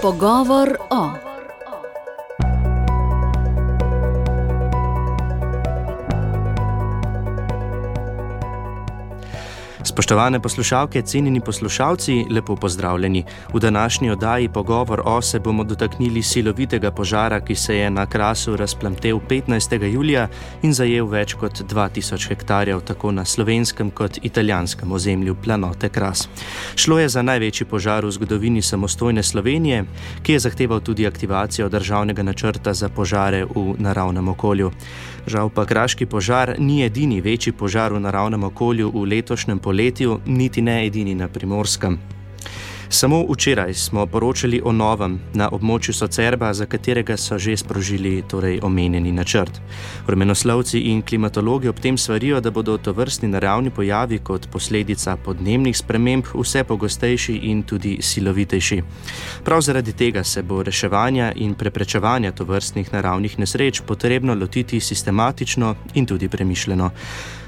Pogovor o. Spoštovane poslušalke, cenjeni poslušalci, lepo pozdravljeni. V današnji oddaji Pogovor o se bomo dotaknili silovitega požara, ki se je na krasu razplamtel 15. julija in zajel več kot 2000 hektarjev tako na slovenskem kot italijanskem ozemlju planote Kras. Šlo je za največji požar v zgodovini samostojne Slovenije, ki je zahteval tudi aktivacijo državnega načrta za požare v naravnem okolju. Žal pa kraški požar ni edini večji požar v naravnem okolju v letošnjem poletju, niti ne edini na primorskem. Samo včeraj smo poročali o novem na območju Socerba, za katerega so že sprožili torej omenjeni načrt. Vremenoslovci in klimatologi ob tem svarijo, da bodo to vrstni naravni pojavi kot posledica podnebnih sprememb vse pogostejši in tudi silovitejši. Prav zaradi tega se bo reševanja in preprečevanja to vrstnih naravnih nesreč potrebno lotiti sistematično in tudi premišljeno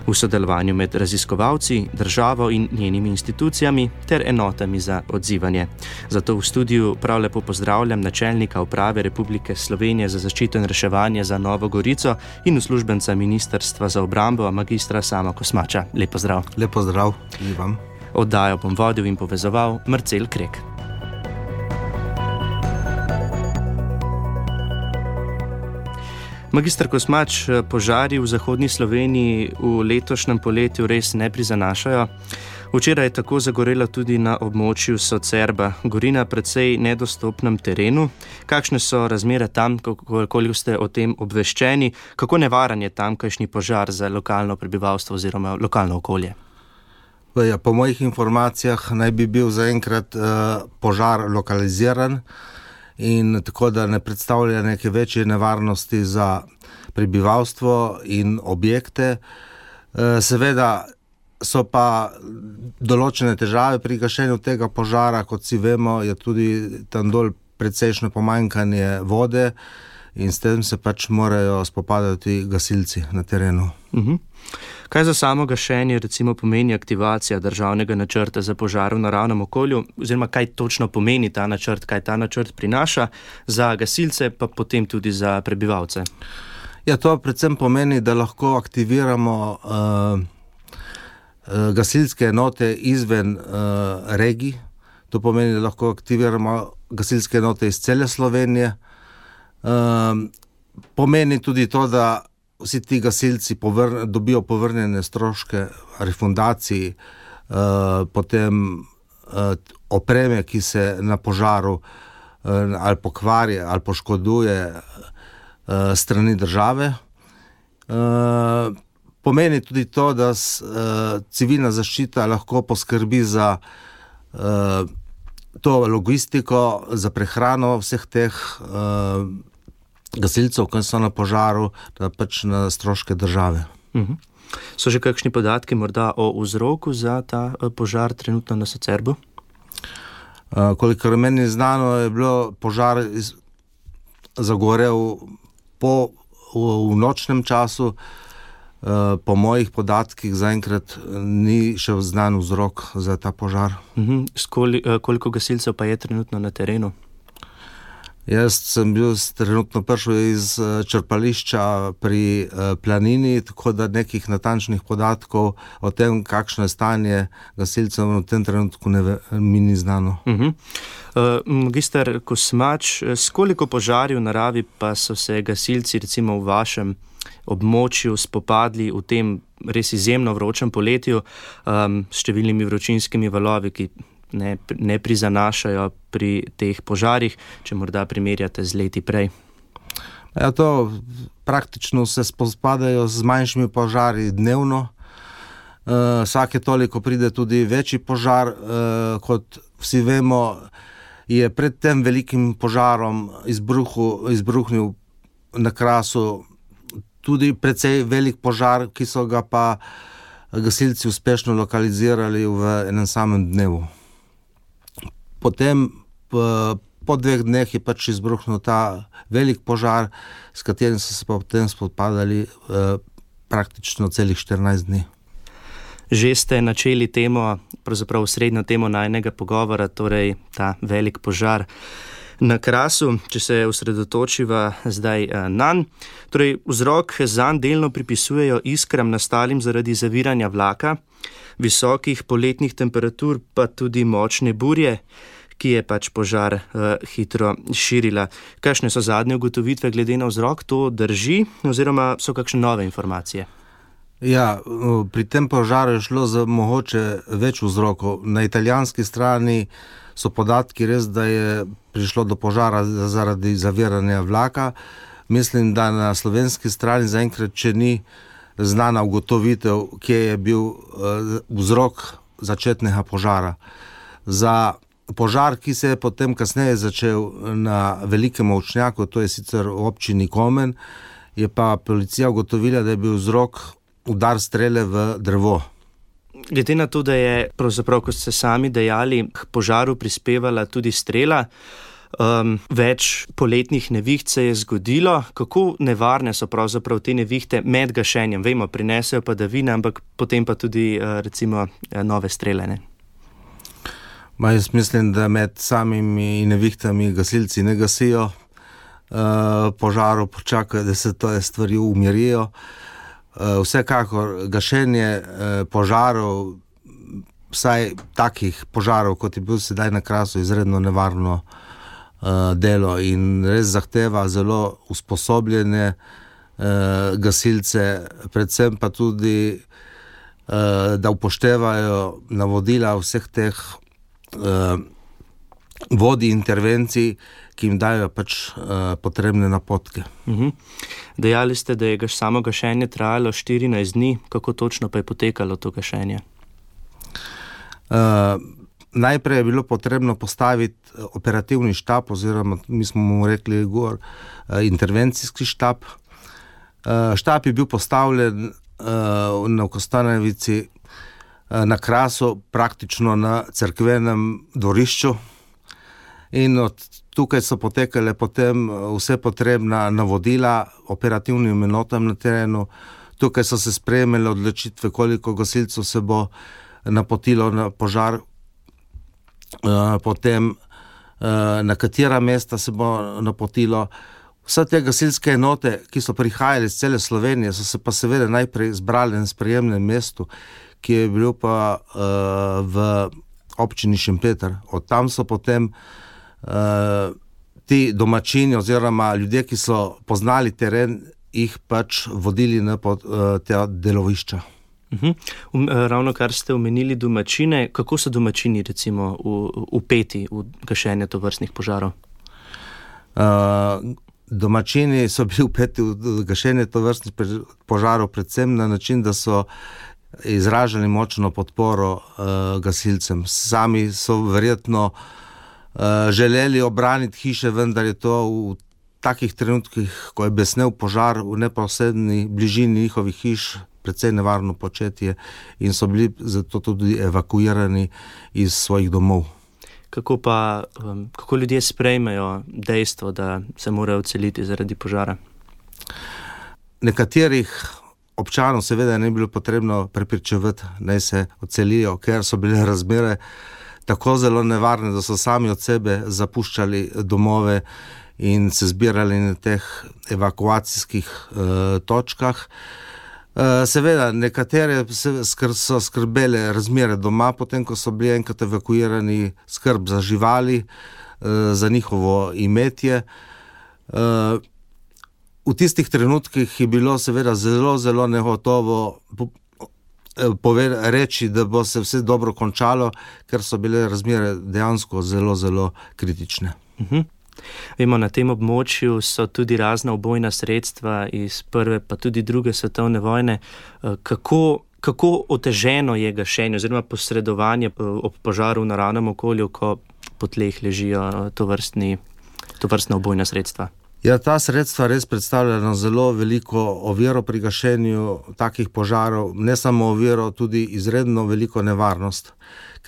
v sodelovanju med raziskovalci, državo in njenimi institucijami ter enotami za odzivanje. Zato v studiu prav lepo pozdravljam načelnika uprave Republike Slovenije za zaščito in reševanje za Novo Gorico in uslužbenca Ministrstva za obrambo, magistra Sama Kosmača. Lepo zdrav. Lepo zdrav, Ivan. Oddajo bom vodil in povezoval Marcel Krek. Magistr Kosmač, požari v zahodnji Sloveniji v letošnjem poletju res ne prizanašajo. Včeraj je tako zagorela tudi na območju Socerba, gori na precej nedostopnem terenu. Kakšne so razmere tam, koliko ste o tem obveščeni, kako nevaren je tamkajšnji požar za lokalno prebivalstvo oziroma lokalno okolje? Ja, po mojih informacijah naj bi bil zaenkrat uh, požar lokaliziran in tako da ne predstavlja neke večje nevarnosti za prebivalstvo in objekte. E, seveda so pa določene težave pri gašenju tega požara, kot si vemo, je tudi tam dol precejšno pomanjkanje vode in s tem se pač morajo spopadati gasilci na terenu. Uh mhm. -huh. Kaj za samo gašenje recimo pomeni aktivacija državnega načrta za požar v naravnem okolju, oziroma kaj točno pomeni ta načrt, kaj ta načrt prinaša za gasilce, pa potem tudi za prebivalce? Ja, to predvsem pomeni, da lahko aktiviramo uh, gasilske enote izven uh, regij. To pomeni, da lahko aktiviramo gasilske enote iz cele Slovenije. Uh, pomeni tudi to, da vsi ti gasilci povr, dobijo povrnjene stroške, refundaciji, uh, potem uh, opreme, ki se na požaru uh, ali pokvari ali poškoduje uh, strani države. Uh, pomeni tudi to, da s, uh, civilna zaščita lahko poskrbi za uh, to logistiko, za prehrano vseh teh. Uh, gasilcev, ki so na požaru, pač na stroške države. Uh mhm. -huh. So že kakšni podatki morda o vzroku za ta eh, požar trenutno na Socerbu? Uh, kolikor meni je znano, je bilo požar iz, zagorel po, v, v nočnem času. Uh, po mojih podatkih zaenkrat ni še znan vzrok za ta požar. Uh mhm. -huh. Skoli, koliko gasilcev pa je trenutno na terenu? Jaz sem bil trenutno prišel iz eh, črpališča pri eh, planini, tako da nekih natančnih podatkov o tem, kakšno je stanje gasilcev v tem trenutku, ne, mi ni znano. Uh -huh. uh, Magister Kosmač, s koliko požarji v naravi pa so se gasilci, recimo v vašem območju, spopadli v tem res izjemno vročem poletju um, s številnimi vročinskimi valovi, ki ne, ne prizanašajo pri teh požarih, če morda primerjate z leti prej. Ja, to praktično se spopadajo z manjšimi požari dnevno. Uh, vsake toliko pride tudi večji požar, uh, kot vsi vemo, je pred tem velikim požarom izbruhu, izbruhnil na krasu tudi precej velik požar, ki so ga pa gasilci uspešno lokalizirali v enem samem dnevu potem po dveh dneh je pač izbruhnil ta velik požar, s katerim so se potem spopadali eh, praktično celih 14 dni. Že ste načeli temo, pravzaprav srednjo temo najnega pogovora, torej ta velik požar. na krasu, če se osredotočiva zdaj eh, na njen. Torej, vzrok za njen delno pripisujejo iskram nastalim zaradi zaviranja vlaka, visokih poletnih temperatur, pa tudi močne burje, ki je pač požar uh, hitro širila. Kakšne so zadnje ugotovitve glede na vzrok, to drži, oziroma so kakšne nove informacije? Ja, pri tem požaru je šlo za mogoče več vzrokov. Na italijanski strani so podatki res, da je prišlo do požara zaradi zaviranja vlaka. Mislim, da na slovenski strani zaenkrat še ni znana ugotovitev, kje je bil uh, vzrok začetnega požara. Za požar, ki se je potem kasneje začel na velikem očnjaku, to je sicer v občini Komen, je pa policija ugotovila, da je bil vzrok udar strele v drevo. Glede na to, da je, kot ste sami dejali, k požaru prispevala tudi strela, um, več poletnih neviht se je zgodilo. Kako nevarne so pravzaprav te nevihte med gašenjem? Vemo, prinesejo padavine, ampak potem pa tudi uh, recimo uh, nove strelene. Ma jaz mislim, da med samimi nevihtami gasilci ne gasijo uh, požarov, počakajo, da se te stvari umirijo. Uh, vsekakor gašenje eh, požarov, vsaj takih požarov, kot je bil sedaj na krasu, izredno nevarno eh, delo in res zahteva zelo usposobljene gasilce, predvsem pa tudi, da upoštevajo navodila vseh teh vodi intervencij, ki jim dajo pač uh, potrebne napotke. Uh mhm. Dejali ste, da je gaš samo gašenje trajalo 14 dni, kako točno pa je potekalo to gašenje? Uh, najprej je bilo potrebno postaviti eh, operativni štab, oziroma mi smo mu rekli, gor, uh, intervencijski štab. Uh, štab je bil postavljen na Kostanevici, uh, na krasu, praktično na crkvenem dvorišču. In od tukaj so potekale potem eh, vse potrebna navodila operativnim enotam na terenu, tukaj so se sprejemale odločitve, koliko gasilcev se bo napotilo na požar, eh, potem eh, na katera mesta se bo napotilo. Vse te gasilske enote, ki so prihajale iz cele Slovenije, so se pa seveda najprej zbrali na sprejemnem mestu, ki je bil pa uh, v občini Šempeter. Od tam so potem uh, ti domačini, oziroma ljudje, ki so poznali teren, jih pač vodili na pot, uh, te delovišča. Uh -huh. um, ravno kar ste omenili, domačine, kako so domačini, recimo, upeti v, v gašenje to vrstnih požarov? Uh, domačini so bili upeti v gašenje to vrstnih požarov, predvsem na način, da so izražali močno podporo uh, gasilcem. Sami so verjetno uh, Eh, želeli obraniti hiše, vendar je to v takih trenutkih, ko je besnel požar v neposrednji bližini njihovih hiš, precej nevarno početje in so bili zato tudi evakuirani iz svojih domov. Kako pa um, kako ljudje sprejmejo dejstvo, da se morajo odseliti zaradi požara? Nekaterih občanov, seveda, ne bi bilo potrebno prepričevati, da se odselijo, ker so bile razmere tako zelo nevarne, da so sami od sebe zapuščali domove in se zbirali na teh evakuacijskih uh, točkah. Uh, seveda, nekatere so skrbele razmere doma, potem ko so bili enkrat evakuirani, skrb za živali, uh, za njihovo imetje. Uh, v tistih trenutkih je bilo seveda zelo, zelo negotovo, Eh, reči, da bo se vse dobro končalo, ker so bile razmere dejansko zelo, zelo kritične. Uh mhm. -huh. Vemo, na tem območju so tudi razna obojna sredstva iz prve, pa tudi druge svetovne vojne. Eh, kako, kako oteženo je gašenje oziroma posredovanje eh, ob požaru v naravnem okolju, ko po tleh ležijo to, vrstni, to vrstna obojna sredstva? Ja, ta sredstva res predstavljajo zelo veliko oviro pri gašenju takih požarov, ne samo oviro, tudi izredno veliko nevarnost.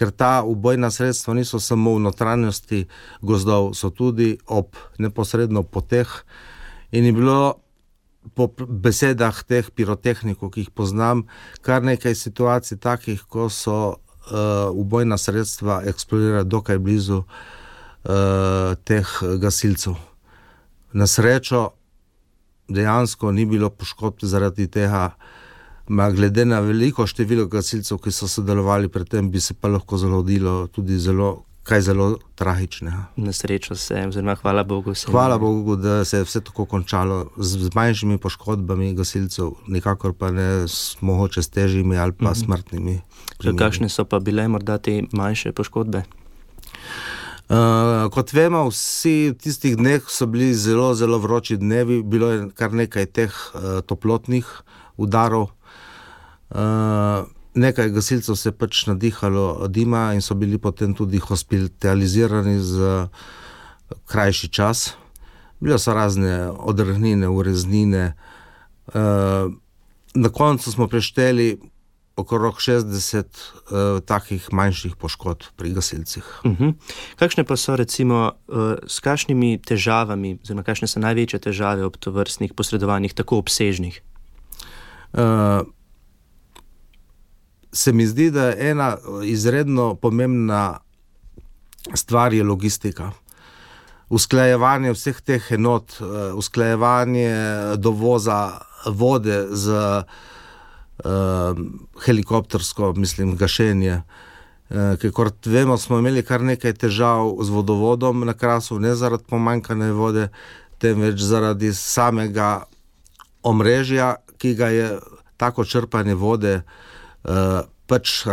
Ker ta ubojna sredstva niso samo v notranjosti gozdov, so tudi ob neposredno poteh. In je bilo po besedah teh pirotehnikov, ki jih poznam, kar nekaj situacij takih, ko so uh, ubojna sredstva eksplodirala dokaj blizu uh, teh gasilcev. Na srečo, dejansko ni bilo poškodb zaradi tega, ma glede na veliko število gasilcev, ki so sodelovali pri tem, bi se pa lahko zgodilo tudi zelo. Kaj zelo tragičnega. Na srečo se, oziroma hvala Bogu. Hvala Bogu, da se je vse tako končalo z, z manjšimi poškodbami gasilcev, nikakor pa ne s mogoče s težjimi ali pa mm -hmm. smrtnimi. Kakšne so pa bile morda te manjše poškodbe? Uh, kot vemo, vsi v tistih dneh so bili zelo, zelo vroči dnevi, bilo je kar nekaj teh uh, toplotnih udarov. Uh, nekaj gasilcev se je pač nadihalo dima in so bili potem tudi hospitalizirani za krajši čas. Bile so razne odrhnine, ureznine. Uh, na koncu smo prešteli okrog 60 uh, takih manjših poškodb pri gasilcih. Uh mhm. -huh. Kakšne pa so, recimo, uh, s kakšnimi težavami, oziroma kakšne so največje težave ob tovrstnih posredovanjih, tako obsežnih? Uh, se mi zdi, da je ena izredno pomembna stvar je logistika. Usklajevanje vseh teh enot, usklajevanje dovoza vode z uh, helikoptersko, mislim, gašenje. Uh, kot vemo, smo imeli kar nekaj težav z vodovodom na krasu, ne zaradi pomankanja vode, temveč zaradi samega omrežja, ki ga je tako črpanje vode uh, pač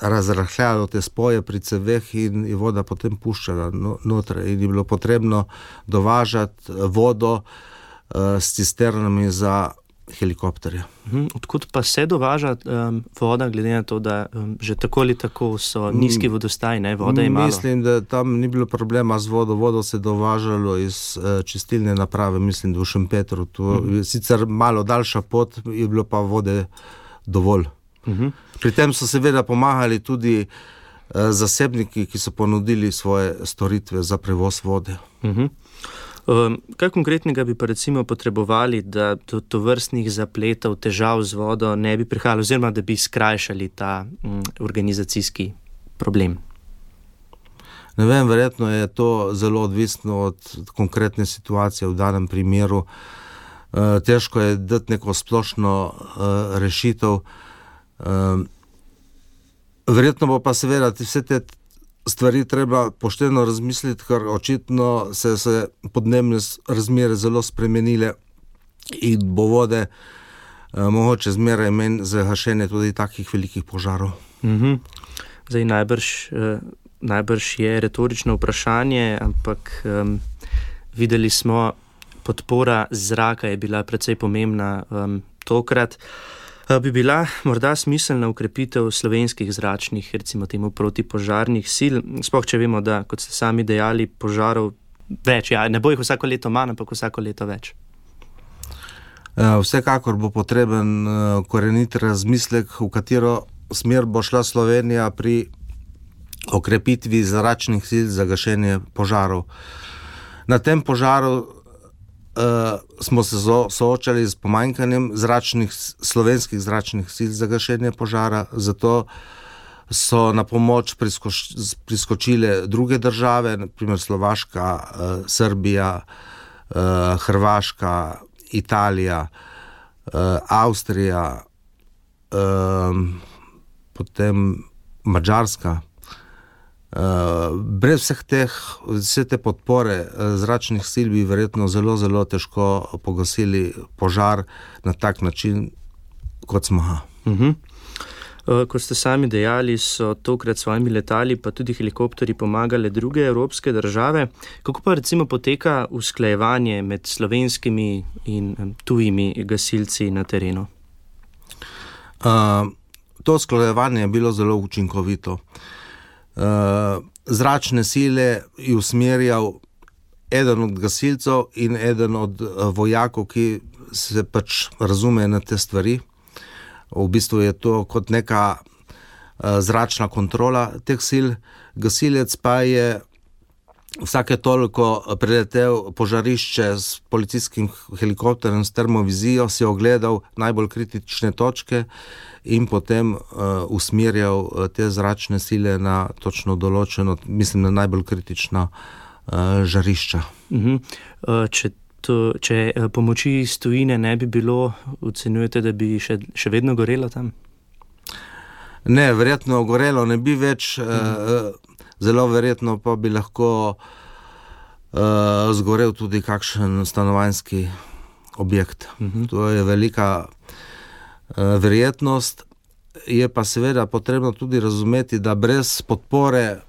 razrahljalo te spoje pri ceveh in je voda potem puščala no, noter. In je bilo potrebno dovažati vodo uh, s cisternami za helikopterja. Mhm. Odkud pa se dovaža um, voda, glede na to, da um, že tako ali tako so nizki vodostaji, ne voda ima? Mislim, da tam ni bilo problema z vodo. Vodo se je dovažalo iz uh, čistilne naprave, mislim, da v Šempetru. Mm. sicer malo daljša pot, je bilo pa vode dovolj. Mm -hmm. Pri tem so seveda pomagali tudi uh, zasebniki, ki so ponudili svoje storitve za prevoz vode. Mm -hmm. Um, kaj konkretnega bi pa recimo potrebovali, da do to vrstnih zapletov, težav z vodo ne bi prihajalo, oziroma da bi skrajšali ta um, organizacijski problem? Ne vem, verjetno je to zelo odvisno od konkretne situacije v danem primeru. Uh, težko je dati neko splošno uh, rešitev. Uh, verjetno bo pa seveda vse te stvari treba pošteno razmisliti, ker očitno se so podnebne razmere zelo spremenile in bo vode eh, mogoče zmeraj menj za gašenje tudi takih velikih požarov. Mm -hmm. Zdaj, najbrž, eh, najbrž je retorično vprašanje, ampak eh, videli smo, podpora zraka je bila precej pomembna eh, tokrat. Eh, bi bila morda smiselna ukrepitev slovenskih zračnih, recimo temu protipožarnih sil, spoh če vemo, da, kot ste sami dejali, požarov več, ja, ne bo jih vsako leto manj, ampak vsako leto več. Ja, vsekakor bo potreben eh, korenit razmislek, v katero smer bo šla Slovenija pri okrepitvi zračnih sil za gašenje požarov. Na tem požaru smo se soočali z pomanjkanjem zračnih, slovenskih zračnih sil za gašenje požara, zato so na pomoč priskoč, priskočile druge države, naprimer Slovaška, uh, Srbija, uh, Hrvaška, Italija, uh, Avstrija, uh, potem Mačarska. Uh, brez vseh teh, vse te podpore uh, zračnih sil bi verjetno zelo, zelo težko pogasili požar na tak način, kot smo ga. Uh -huh. uh, kot ste sami dejali, so tokrat s svojimi letali, pa tudi helikopteri, pomagali druge evropske države. Kako pa recimo poteka usklajevanje med slovenskimi in tujimi gasilci na terenu? Uh, to usklajevanje je bilo zelo učinkovito. Uh, zračne sile je usmerjal eden od gasilcev in eden od uh, vojakov, ki se pač razume na te stvari. V bistvu je to kot neka uh, zračna kontrola teh sil, gasilec pa je vsake toliko preletel požarišče s policijskim helikopterjem, s termovizijo, si ogledal najbolj kritične točke in potem uh, usmerjal uh, te zračne sile na točno določeno, mislim, na najbolj kritična uh, žarišča. Uh -huh. uh, če to, če pomoči iz tujine ne bi bilo, ocenjujete, da bi še, še vedno gorelo tam? Ne, verjetno gorelo ne bi več. Uh -huh. uh, zelo verjetno pa bi lahko uh, zgorel tudi kakšen stanovanjski objekt. Uh mhm. -huh. To je velika uh, verjetnost. Je pa seveda potrebno tudi razumeti, da brez podpore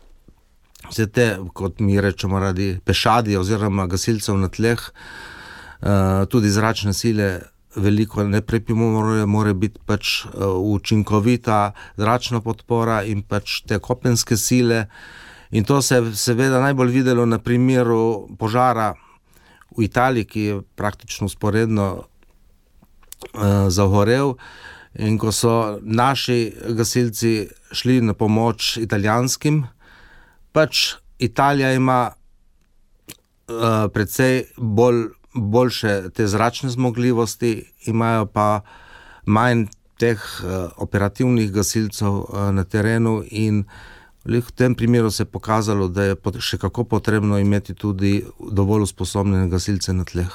vse te, kot mi rečemo, radi pešadi oziroma gasilcev na tleh, uh, tudi zračne sile. Veliko neprepimo, mora, mora biti pač uh, učinkovita zračna podpora in pač te kopenske sile. In to se je seveda najbolj videlo na primeru požara v Italiji, ki je praktično sporedno uh, zagorel. In ko so naši gasilci šli na pomoč italijanskim, pač Italija ima uh, precej bolj, boljše te zračne zmogljivosti, imajo pa manj teh uh, operativnih gasilcev uh, na terenu in uh, V tem primeru se je pokazalo, da je še kako potrebno imeti tudi dovolj usposobljene gasilce na tleh.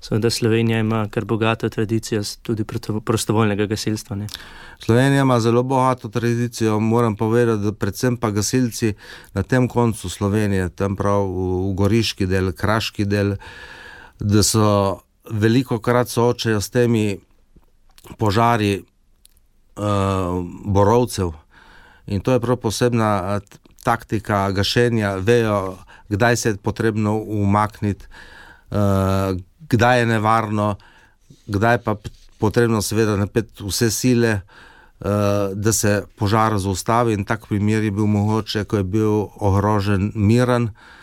Seveda Slovenija ima kar bogato tradicijo tudi prostovoljnega gasilstva. Ne? Slovenija ima zelo bogato tradicijo, moram povedati, da predvsem pa gasilci na tem koncu Slovenije, tam prav v Goriški del, Kraški del, da so veliko krat soočajo s temi požari uh, borovcev. In to je prav posebna taktika gašenja, vejo, kdaj se je potrebno umakniti, kdaj je nevarno, kdaj pa potrebno, seveda, napeti vse sile, da se požar zaustavi. In tak primer je bil mogoče, ko je bil ogrožen miren. Uh,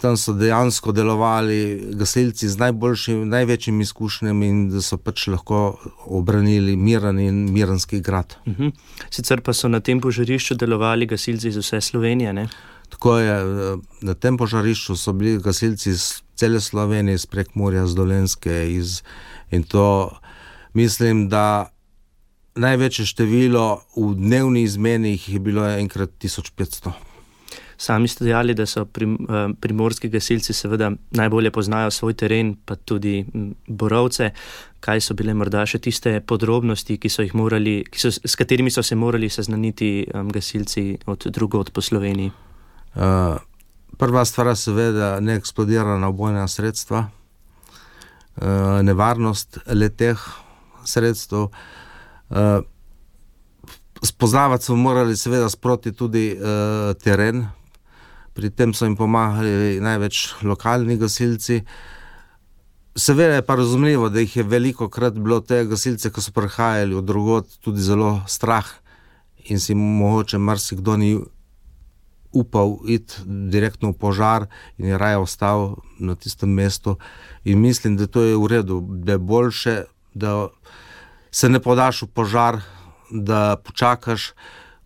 tam so dejansko delovali gasilci z najboljšimi, največjimi izkušnjami in da so pač lahko obranili miren in mirenski grad. Uh mhm. -huh. Sicer pa so na tem požarišču delovali gasilci iz vse Slovenije. Ne? Tako je, eh, na tem požarišču so bili gasilci iz cele Slovenije, iz Prekmurja, iz Dolenske. Iz, in to mislim, da največje število v dnevni izmeni je bilo enkrat 1500. Sami ste dejali, da so prim, eh, primorski gasilci seveda najbolje poznajo svoj teren, pa tudi borovce. Kaj so bile morda še tiste podrobnosti, ki so morali, ki so, s katerimi so se morali seznaniti um, gasilci od drugod po Sloveniji? Uh, prva stvar je seveda neeksplodirana obojna sredstva, uh, nevarnost leteh sredstev. Uh, spoznavati smo morali seveda sproti tudi uh, teren, pri tem so jim pomagali največ lokalni gasilci. Seveda je pa razumljivo, da jih je veliko krat bilo te gasilce, ki so prihajali od drugot, tudi zelo strah in si mogoče marsikdo ni upal iti direktno v požar in je raje ostal na tistem mestu. In mislim, da to je v redu, da je boljše, da se ne podaš v požar, da počakaš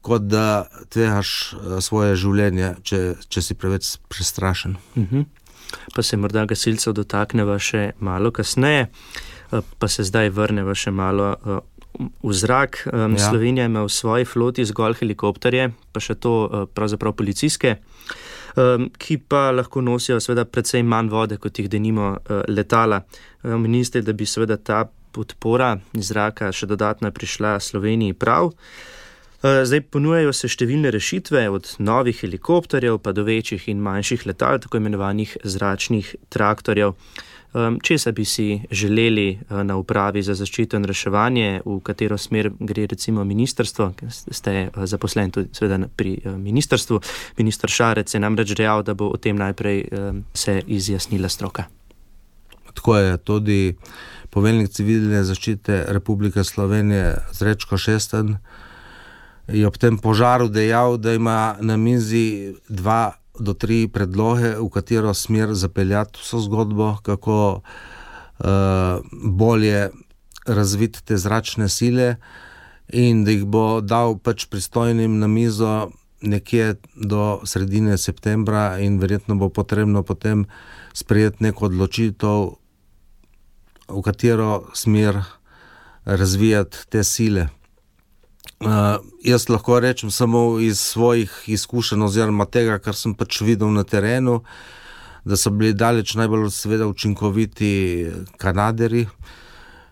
kot da tvegaš eh, svoje življenje, če, če si preveč prestrašen. Uh mhm. -huh. Pa se morda gasilcev dotakneva še malo kasneje, eh, pa se zdaj vrneva še malo eh, v zrak. Ja. Slovenija ima v svoji floti zgolj helikopterje, pa še to pravzaprav policijske. Ki pa lahko nosijo, seveda, precej manj vode, kot jih denimo letala. Ministr, da bi seveda ta podpora iz zraka še dodatno prišla Sloveniji prav. Eh, zdaj ponujajo se številne rešitve, od novih helikopterjev pa do večjih in manjših letal, tako imenovanih zračnih traktorjev. Česa bi si želeli eh, na upravi za zaščito in reševanje, v katero smer gre recimo ministrstvo, ste eh, zaposlen tudi pri ministrstvu. Ministr Šarec je namreč dejal, da bo o tem najprej se izjasnila stroka. Tako je tudi poveljnik civilne zaščite Republike Slovenije Zrečko Šesten je ob tem požaru dejal, da ima na mizi dva do tri predloge, v katero smer zapeljati vso zgodbo, kako uh, bolje razviti te zračne sile, in da jih bo dal pač pristojnim na mizo nekje do sredine septembra, in verjetno bo potrebno potem sprejeti neko odločitev, v katero smer razvijati te sile. Uh, jaz lahko rečem samo iz svojih izkušenj, oziroma tega, kar sem pač videl na terenu, da so bili daleč najbolj seveda, učinkoviti Kanaderi.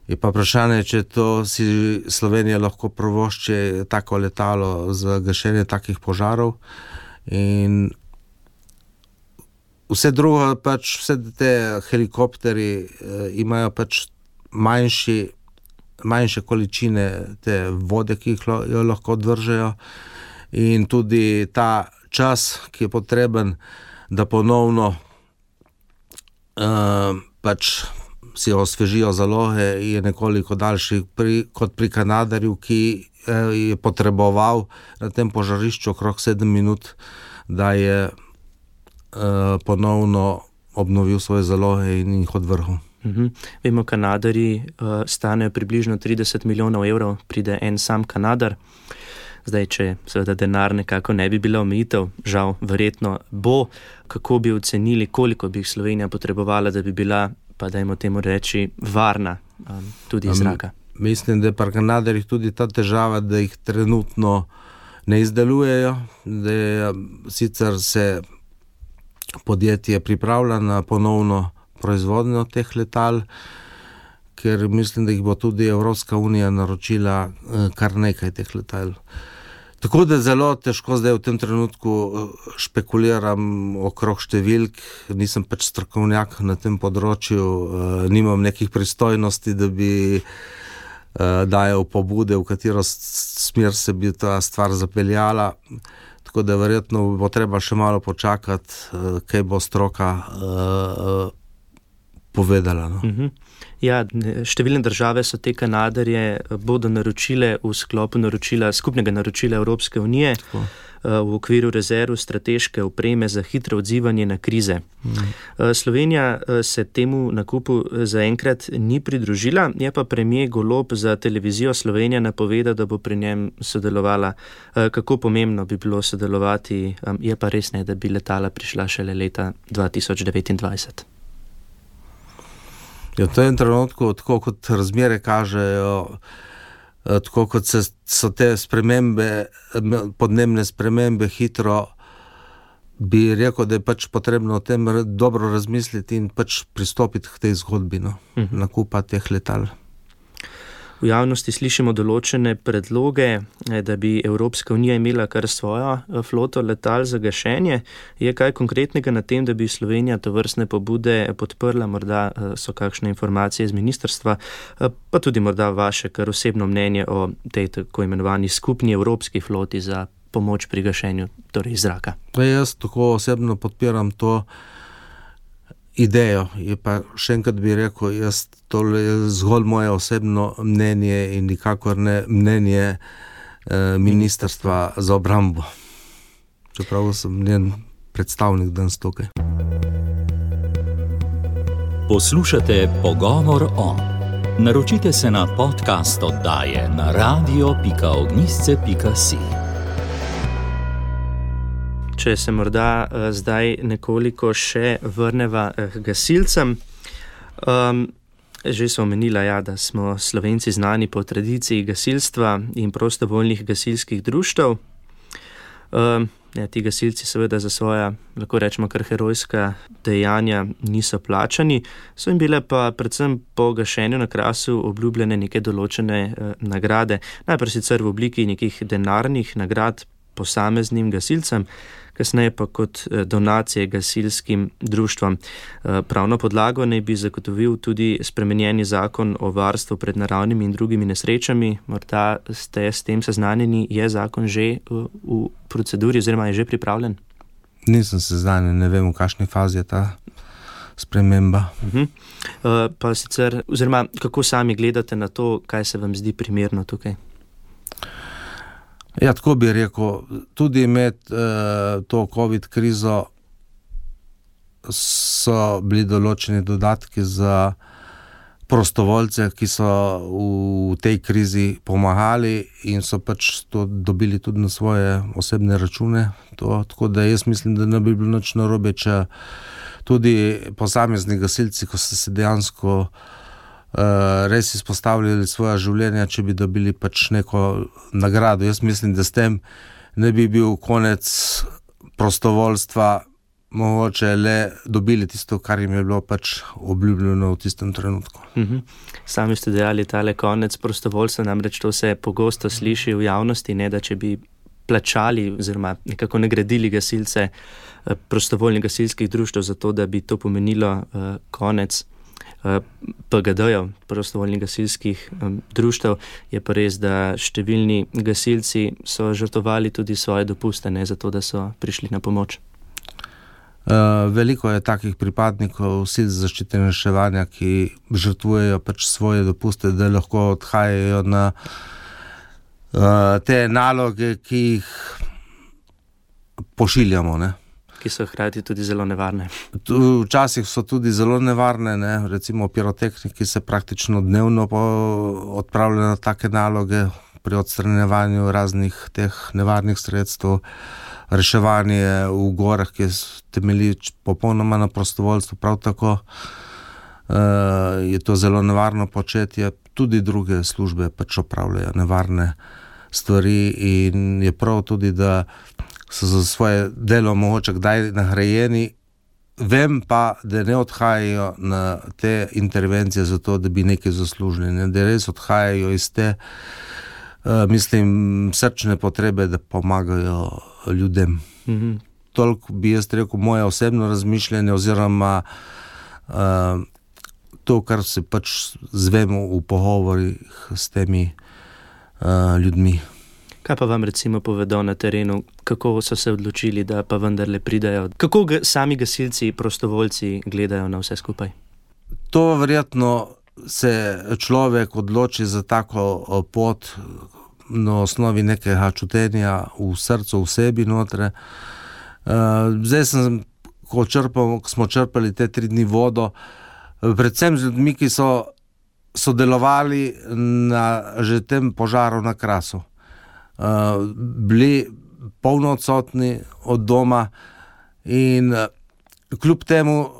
Je pa vprašanje, če to si Slovenija lahko provošče tako letalo za gašenje takih požarov. In vse drugo, pač vse te helikopteri eh, imajo pač manjši manjše količine te vode, ki jo lahko odvržejo, in tudi ta čas, ki je potreben, da ponovno uh, pač si osvežijo zaloge, je nekoliko daljši pri, kot pri Kanadarju, ki uh, je potreboval na tem požarišču okrog sedem minut, da je uh, ponovno obnovil svoje zaloge in jih odvrhal. Mhm. Vemo, Kanadari uh, stanejo približno 30 milijonov evrov, pride en sam Kanadar. Zdaj, če seveda denar nekako ne bi bila omejitev, žal, verjetno bo, kako bi ocenili, koliko bi jih Slovenija potrebovala, da bi bila, pa dajmo temu reči, varna um, tudi iz zraka. Um, mislim, da je pri Kanadarjih tudi ta težava, da jih trenutno ne izdelujejo, da je sicer se podjetje pripravlja na ponovno proizvodnjo teh letal, ker mislim, da jih bo tudi Evropska unija naročila eh, kar nekaj teh letal. Tako da zelo težko zdaj v tem trenutku eh, špekuliram okrog številk, nisem pač strokovnjak na tem področju, eh, nimam nekih pristojnosti, da bi dajal pobude, v katero smer se bi ta stvar zapeljala. Tako da verjetno bo treba še malo počakati, kaj bo stroka povedala. No. Uh mhm. -huh. ja, številne države so te kanadarje eh, bodo naročile v sklopu naročila, skupnega naročila Evropske unije Tako. Eh, v okviru rezerv strateške opreme za hitro odzivanje na krize. Uh mhm. eh, -huh. Slovenija se temu nakupu zaenkrat ni pridružila, je pa premijer Golob za televizijo Slovenija napovedal, da bo pri njem sodelovala. Kako pomembno bi bilo sodelovati, je pa res ne, da bi letala prišla šele leta 2029. Je ja, v tem trenutku, tako kot razmere kažejo, eh, tako kot se, so te spremembe, podnebne spremembe, hitro, bi rekel, da je pač potrebno o tem dobro razmisliti in pač pristopiti k tej zgodbi, no, uh mhm. -huh. nakupa teh letal v javnosti slišimo določene predloge, eh, da bi Evropska unija imela kar svojo eh, floto letal za gašenje. Je kaj konkretnega na tem, da bi Slovenija to vrstne pobude podprla, morda eh, so kakšne informacije iz ministrstva, pa tudi morda vaše kar osebno mnenje o tej tako imenovani skupni evropski floti za pomoč pri gašenju torej zraka. Pa jaz tako osebno podpiram to idejo. Je pa še enkrat bi rekel, jaz to je zgolj moje osebno mnenje in nikakor ne mnenje eh, Ministrstva za obrambo. Čeprav sem njen predstavnik danes tukaj. Poslušate pogovor o. Naročite se na podcast oddaje na radio.ognisce.si če se morda uh, zdaj nekoliko še vrneva k uh, gasilcem. Um, že smo omenili, ja, da smo slovenci znani po tradiciji gasilstva in prostovoljnih gasilskih društev. Um, ja, ti gasilci, seveda, za svoje, lahko rečemo, kar herojska dejanja niso plačani, so jim bile pa predvsem po gašenju na krasu obljubljene neke določene uh, nagrade, najprej sicer v obliki nekih denarnih nagrad posameznim gasilcem, kasneje pa kot eh, donacije gasilskim društvom. Eh, pravno podlago naj bi zagotovil tudi spremenjeni zakon o varstvu pred naravnimi in drugimi nesrečami. Morda ste s tem seznanjeni, je zakon že eh, v proceduri oziroma je že pripravljen? Nisem seznanjen, ne vem, v kakšni fazi je ta. Sprememba. Uh -huh. uh, pa sicer, oziroma kako sami gledate na to, kaj se vam zdi primerno tukaj? Ja, tako bi rekel, tudi med uh, to COVID krizo so bili določeni dodatki za prostovoljce, ki so v tej krizi pomagali in so pač to dobili tudi na svoje osebne račune. To, tako da jaz mislim, da ne bi bilo noč narobe, če tudi posamezni gasilci, ko so se dejansko uh, res izpostavljali svoje življenje, če bi dobili pač neko nagrado. Jaz mislim, da s tem ne bi bil konec prostovoljstva mogoče le dobili tisto, kar jim je bilo pač obljubljeno v tistem trenutku. Mhm. Sami ste dejali, da je konec prostovoljstva, namreč to se pogosto sliši v javnosti, ne da če bi plačali oziroma nekako nagradili gasilce eh, prostovoljnih gasilskih društv za to, da bi to pomenilo uh, konec. Eh, PGD-jev, prostovoljnih gasilskih društev, je pa res, da številni gasilci so žrtovali tudi svoje dopuste, ne zato, da so prišli na pomoč. Uh, veliko je takih pripadnikov sil za zaščito in reševanje, ki žrtvujejo pač svoje dopuste, da lahko odhajajo na uh, te naloge, ki jih pošiljamo. Ne? Ki so hkrati tudi zelo nevarne. Včasih so tudi zelo nevarne, ne? recimo pirotehniki se praktično dnevno odpravljajo na take naloge pri odstranjevanju raznih teh nevarnih sredstev reševanje v gorah, ki temelji popolnoma na prostovoljstvu. Prav tako uh, je to zelo nevarno početje, tudi druge službe pač opravljajo nevarne stvari, in je prav tudi, da so za svoje delo mogoče kdaj nagrajeni. Vem pa, da ne odhajajo na te intervencije zato, da bi nekaj zaslužili, ne? da res odhajajo iz te, uh, mislim, srčne potrebe, da pomagajo ljudem. Mhm. Toliko bi jaz rekel, moje osebno razmišljanje, oziroma uh, to, kar se pač zvemo v pogovorih s temi uh, ljudmi. Kaj pa vam recimo povedo na terenu, kako so se odločili, da pa vendarle pridajo? Kako ga, sami gasilci, prostovoljci gledajo na vse skupaj? To verjetno se človek odloči za tako pot, na osnovi nekega čutenja v srcu, v sebi. Notre. Uh, zdaj, sem, ko, črpal, ko smo črpali te tri dni vodo, predvsem z ljudmi, ki so sodelovali na že tem požaru na krasu. Uh, bili polno odsotni od doma, in uh, kljub temu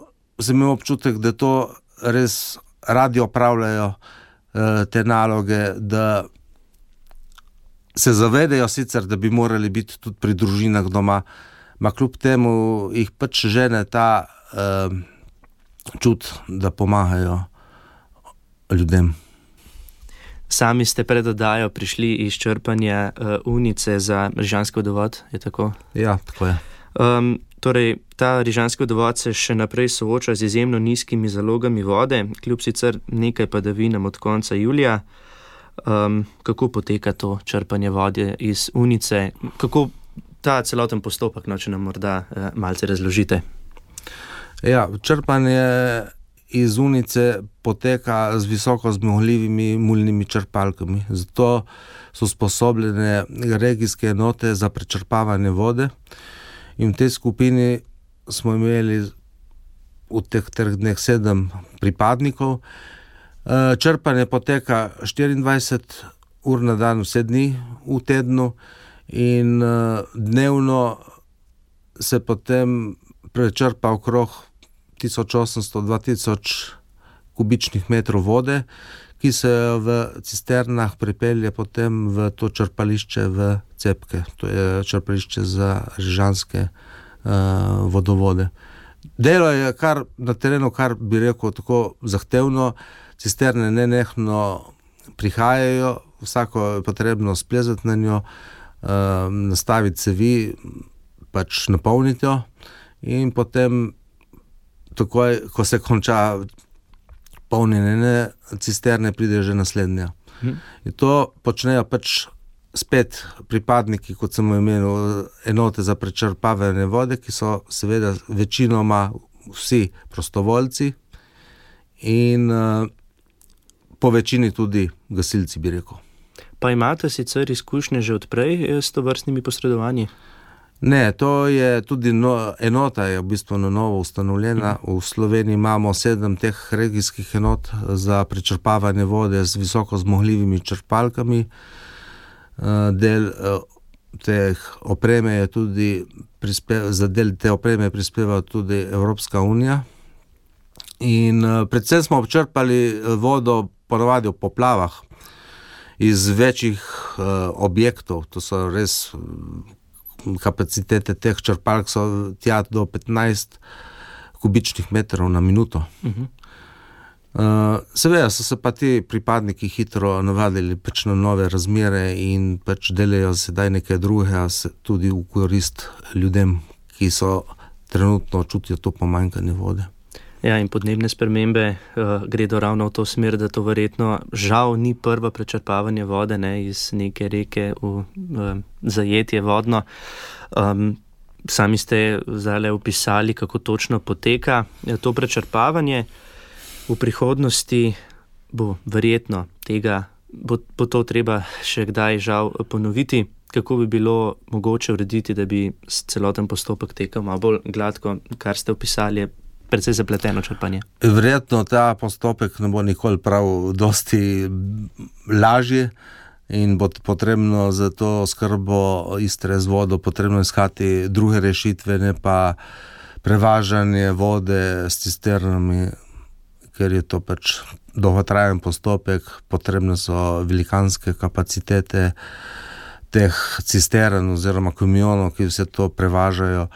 sem imel občutek, da to res radi opravljajo uh, te naloge, da se zavedajo sicer, da bi morali biti tudi pri družinah doma, ma kljub temu jih pač žene ta uh, čut, da pomagajo ljudem. Sami ste pred oddajo prišli iz črpanja uh, unice za Rižanski vodovod, je tako? Ja, tako je. Um, torej, ta Rižanski vodovod se še naprej sooča z izjemno nizkimi zalogami vode, kljub sicer nekaj padavinam od konca julija um, kako poteka to črpanje vode iz unice, kako ta celoten postopek, no, če nam morda uh, malce razložite. Ja, črpanje iz unice poteka z visoko zmogljivimi mulnimi črpalkami. Zato so sposobljene regijske enote za prečrpavanje vode. In v tej skupini smo imeli v teh treh dneh sedem pripadnikov, Eh, črpanje poteka 24 ur na dan, vse dni v tednu, in eh, dnevno se potem prečrpa okrog 1800-2000 kubičnih metrov vode, ki se v cisternah pripelje potem v to črpališče v Cepke, to je črpališče za žanske uh, vodovode. Delo je kar na terenu, kar bi rekel, tako zahtevno. Cisterne ne nehno prihajajo, vsako je potrebno splezati na njo, uh, nastaviti cevi, pač napolniti jo, in potem, takoj, ko se konča polnjenje ne, cisterne, pride že naslednja. Mhm. In to počnejo pač. Spet pripadniki, kot sem omenil, enote za prečrpavanje vode, ki so seveda večinoma vsi prostovoljci, in uh, po večini tudi gasilci, bi rekel. Pa imate sicer izkušnje že odprej eh, s to vrstnimi posredovanji? Ne, to je tudi no, enota, je v bistvu na novo ustanovljena. V Sloveniji imamo sedem teh regijskih enot za prečrpavanje vode z visoko zmogljivimi črpalkami. Eh, del eh, teh opreme je tudi, za del te opreme prispeva tudi Evropska unija. In eh, predvsem smo občrpali vodo, ponovadi v poplavah, iz večjih objektov, to so res kapacitete teh črpalk so tja do 15 kubičnih metrov na minuto. Uh -huh. uh, seveda so se pa ti pripadniki hitro navadili pač na nove razmere in pač delajo sedaj nekaj drugega, tudi v korist ljudem, ki so trenutno čutijo to pomanjkanje vode. Ja, in podnebne spremembe uh, gredo ravno v to smer, da to verjetno žal ni prvo prečrpavanje vode ne, iz neke reke v uh, zajetje vodno. Um, sami ste zdaj opisali, kako točno poteka ja, to prečrpavanje. V prihodnosti bo verjetno tega, bo, bo to treba še kdaj žal ponoviti. Kako bi bilo mogoče urediti, da bi celoten postopek tekel malo bolj gladko, kar ste opisali, precej zapleteno črpanje. Verjetno ta postopek ne bo nikoli prav, dosti lažji. In bo potrebno za to skrbo istre z vodo, potrebno iskati druge rešitve, ne pa prevažanje vode s cisternami, ker je to pač dolgotrajen postopek, potrebne so velikanske kapacitete teh cistern oziroma kamionov, ki vse to prevažajo.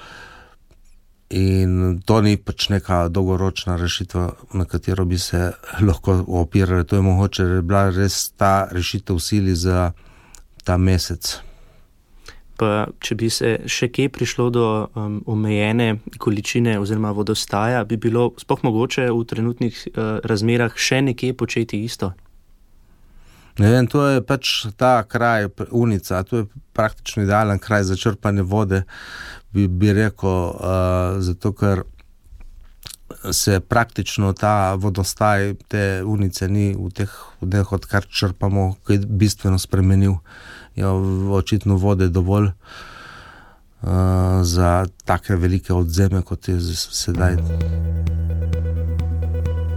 In to ni pač neka dolgoročna rešitev, na katero bi se lahko opirali. To je mogoče, je bila res ta rešitev v sili za ta mesec. Pa, če bi se še kje prišlo do um, omejene količine oziroma vodostaja, bi bilo spoh mogoče v trenutnih uh, razmerah še nekje početi isto. Ne vem, to je pač ta kraj, unica, to je praktično idealen kraj za črpanje vode bi, bi rekel, uh, zato ker se praktično ta vodostaj, te unice, ni v teh dneh, odkar črpamo, ki je bistveno spremenil. Je očitno vode dovolj uh, za take velike odzeme, kot je sedaj.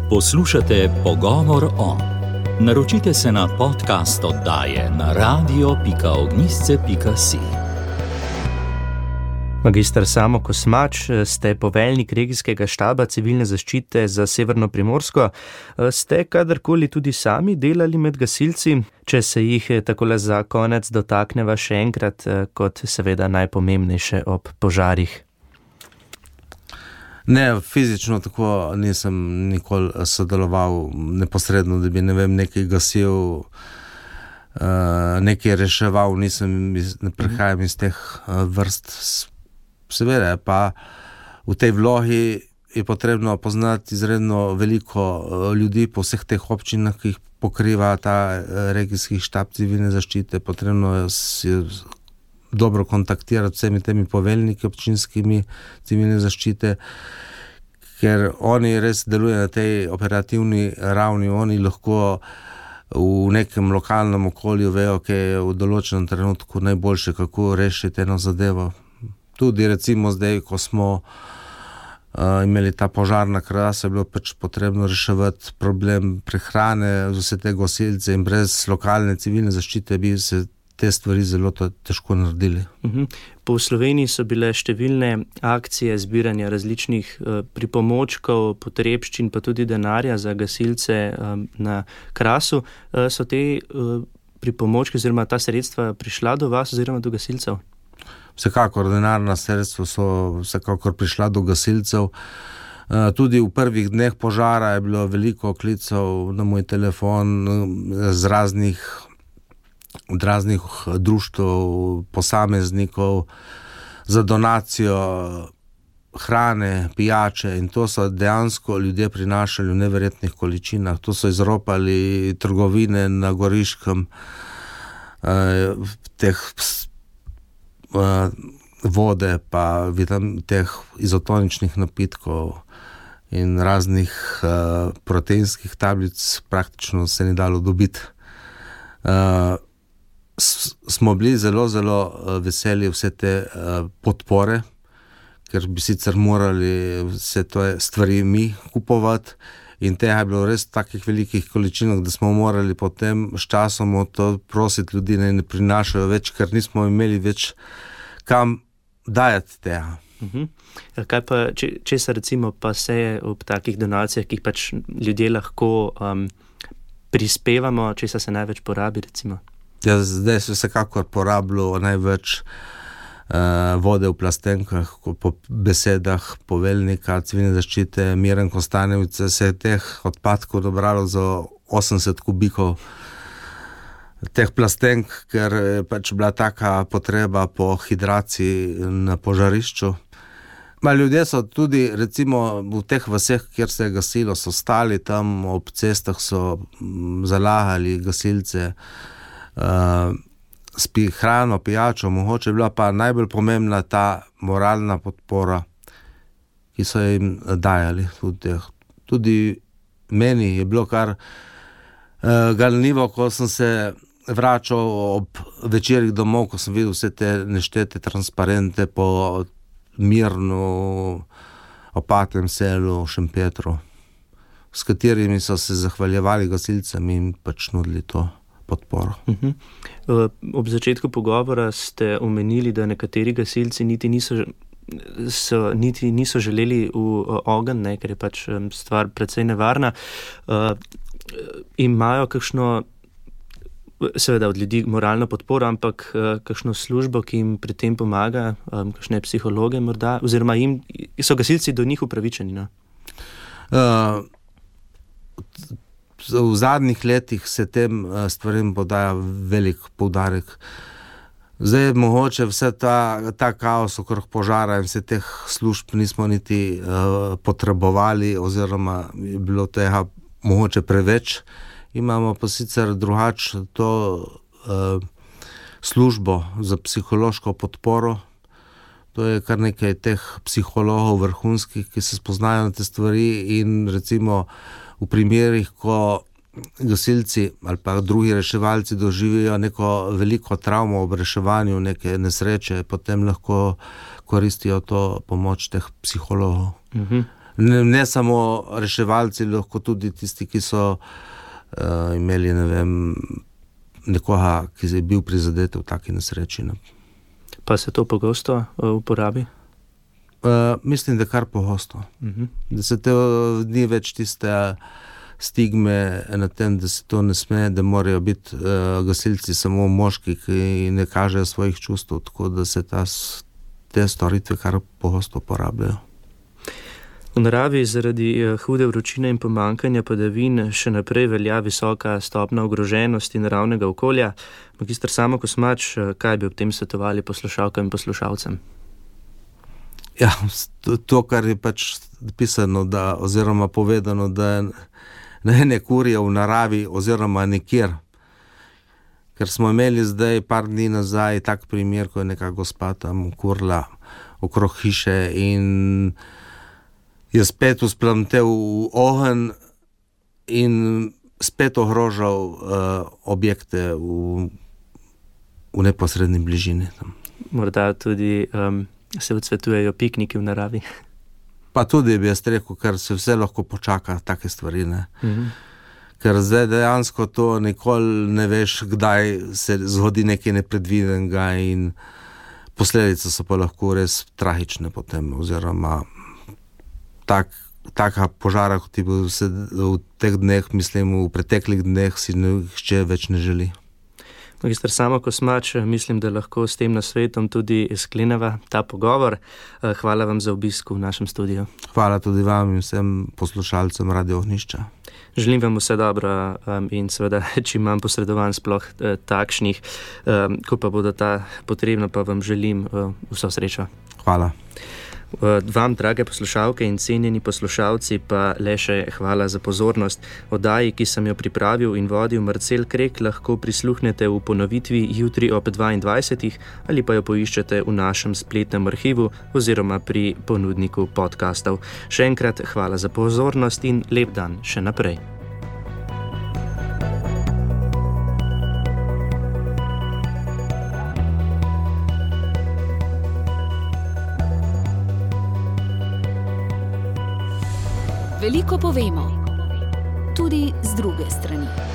Poslušate pogovor o. Naročite se na podcast oddaje na radio.ognisce.si. Magistr Samo Kosmač, ste poveljnik regijskega štaba civilne zaščite za Severno Primorsko. Ste kadarkoli tudi sami delali med gasilci, če se jih tako le za konec dotakneva še enkrat, kot seveda najpomembnejše ob požarih? Ne, fizično tako nisem nikoli sodeloval neposredno, da bi ne vem, nekaj gasil. Uh, nekaj reševal, nisem, ne prihajam iz teh uh, vrst, seveda pa v tej vlogi je potrebno poznati izredno veliko eh, ljudi po vseh teh občinah, ki jih pokriva ta eh, regijski štab civilne zaščite. Potrebno je dobro kontaktirati s vsemi temi poveljniki občinskimi civilne zaščite. Ker oni res delujejo na tej operativni ravni, oni lahko v nekem lokalnem okolju vejo, kaj je v določenem trenutku najboljše, kako rešiti eno zadevo tudi, recimo, zdaj, ko smo uh, imeli ta požar na kraju, je bilo pač potrebno reševati problem prehrane vse te gosilce, in brez lokalne civilne zaščite bi se te stvari zelo težko naredili. Uh mhm. -huh. Po Sloveniji so bile številne akcije zbiranja različnih uh, pripomočkov, potrebščin, pa tudi denarja za gasilce um, na krasu. Uh, so te uh, pripomočke oziroma ta sredstva prišla do vas oziroma do gasilcev? Vsekakor denarna sredstva so vsekakor prišla do gasilcev. Tudi v prvih dneh požara je bilo veliko klicev na moj telefon z raznih, raznih društv, posameznikov za donacijo hrane, pijače in to so dejansko ljudje prinašali v neverjetnih količinah. To so izropali trgovine na Goriškem, eh, teh uh, vode, pa vidim teh izotoničnih napitkov in raznih uh, proteinskih tablic, praktično se ni dalo dobiti. Uh, smo bili zelo, zelo veseli vse te podpore, ker bi sicer morali vse te stvari mi kupovati. In tega je bilo res v takih velikih količinah, da smo morali potem s časom to prositi ljudi, da ne prinašajo več, ker nismo imeli več kam dajati tega. Uh mhm. -huh. Kaj pa, če, če se recimo pa se ob takih donacijah, ki jih pač ljudje lahko um, prispevamo, če se največ porabi? Ja, zdaj se vsekakor porablja največ uh, vode v plastenkah, po besedah poveljnika civilne zaščite Miren Kostanevice, se je teh odpadkov dobralo za 80 kubikov. Teh plastenk, ker je pač bila taka potreba po hidraciji na požarišču. Ma ljudje so tudi, recimo, v teh vseh, kjer se je gasilo, so stali tam ob cestah, so zalagali gasilce, uh, spi hrano, pijačo, mogoče bila pa najbolj pomembna ta moralna podpora, ki so jim dajali. Tudi, tudi meni je bilo kar uh, ganljivo, ko sem se vračal ob večerjih domov, ko sem videl vse te neštete transparente po mirnu, opatem selu, Šempetru, s katerimi so se zahvaljevali gasilcem in pač nudili to podporo. Uh mhm. -huh. Ob začetku pogovora ste omenili, da nekateri gasilci niti niso, so, niti niso želeli v ogenj, ne, ker je pač stvar precej nevarna. Uh, imajo kakšno, seveda od ljudi, moralno podporo, ampak uh, kakšno službo, ki jim pri tem pomaga, um, kakšne psihologe morda, oziroma jim, so gasilci do njih upravičeni? No? Uh, v zadnjih letih se tem eh, stvarem podaja velik poudarek. Zdaj je mogoče vse ta, ta kaos okrog požara in vse teh služb nismo niti uh, potrebovali, oziroma je bilo tega mogoče preveč. Imamo pa sicer drugačno to uh, službo za psihološko podporo. To je kar nekaj teh psihologov, vrhunskih, ki se spoznajo na te stvari in recimo v primerih, ko gasilci ali pa drugi reševalci doživijo neko veliko travmo ob reševanju neke nesreče, potem lahko koristijo to pomoč teh psihologov. Uh mhm. -huh. ne, ne samo reševalci, lahko tudi tisti, ki so uh, imeli ne vem, nekoga, ki je bil prizadet v taki nesreči. Ne. Pa se to pogosto uh, uporabi? Uh, mislim, da kar pogosto. Uh mhm. -huh. Da se te dni več tiste stigme na tem, da se to ne sme, da morajo biti uh, gasilci samo moški, ki ne kažejo svojih čustev, tako da se ta, te storitve kar pogosto uporabljajo. V naravi zaradi hude vročine in pomankanja padavin še naprej velja visoka stopna ogroženosti naravnega okolja. Magistr Samo Kosmač, kaj bi ob tem svetovali poslušalkam in poslušalcem? Ja, to, kar je pač pisano, da, oziroma povedano, da ne ene kurje v naravi, oziroma nekjer. Ker smo imeli zdaj, par dni nazaj, tak primer, ko je neka gospa tam kurla okrog hiše in je spet usplamtel v ogen in spet ogrožal uh, objekte v, v neposrednji bližini. Tam. Morda tudi um, se odsvetujejo pikniki v naravi. Pa tudi bi jaz rekel, ker se vse lahko počaka, take stvari. Mhm. Ker zdaj dejansko to nikoli ne veš, kdaj se zgodi nekaj nepredvidenega, in posledice so pa lahko res tragične. Potem, oziroma, tak, taka požara, kot je bil v teh dneh, mislim, v preteklih dneh, si nihče več ne želi. Magistr Samo Kosmač, mislim, da lahko s tem nasvetom tudi skleneva ta pogovor. Eh, hvala vam za obisk v našem studiu. Hvala tudi vam in vsem poslušalcem Radio Ohnišča. Želim vam vse dobro in seveda čim manj posredovanj sploh uh, takšnih, ko pa bodo ta potrebna, pa vam želim uh, vso srečo. Hvala. Vam, drage poslušalke in cenjeni poslušalci, pa le še hvala za pozornost. Oddaji, ki sem jo pripravil in vodil Marcel Krek, lahko prisluhnete v ponovitvi jutri ob 22. ali pa jo poiščete v našem spletnem arhivu oziroma pri ponudniku podkastov. Še enkrat hvala za pozornost in lep dan še naprej. Veliko povemo, tudi z druge strani.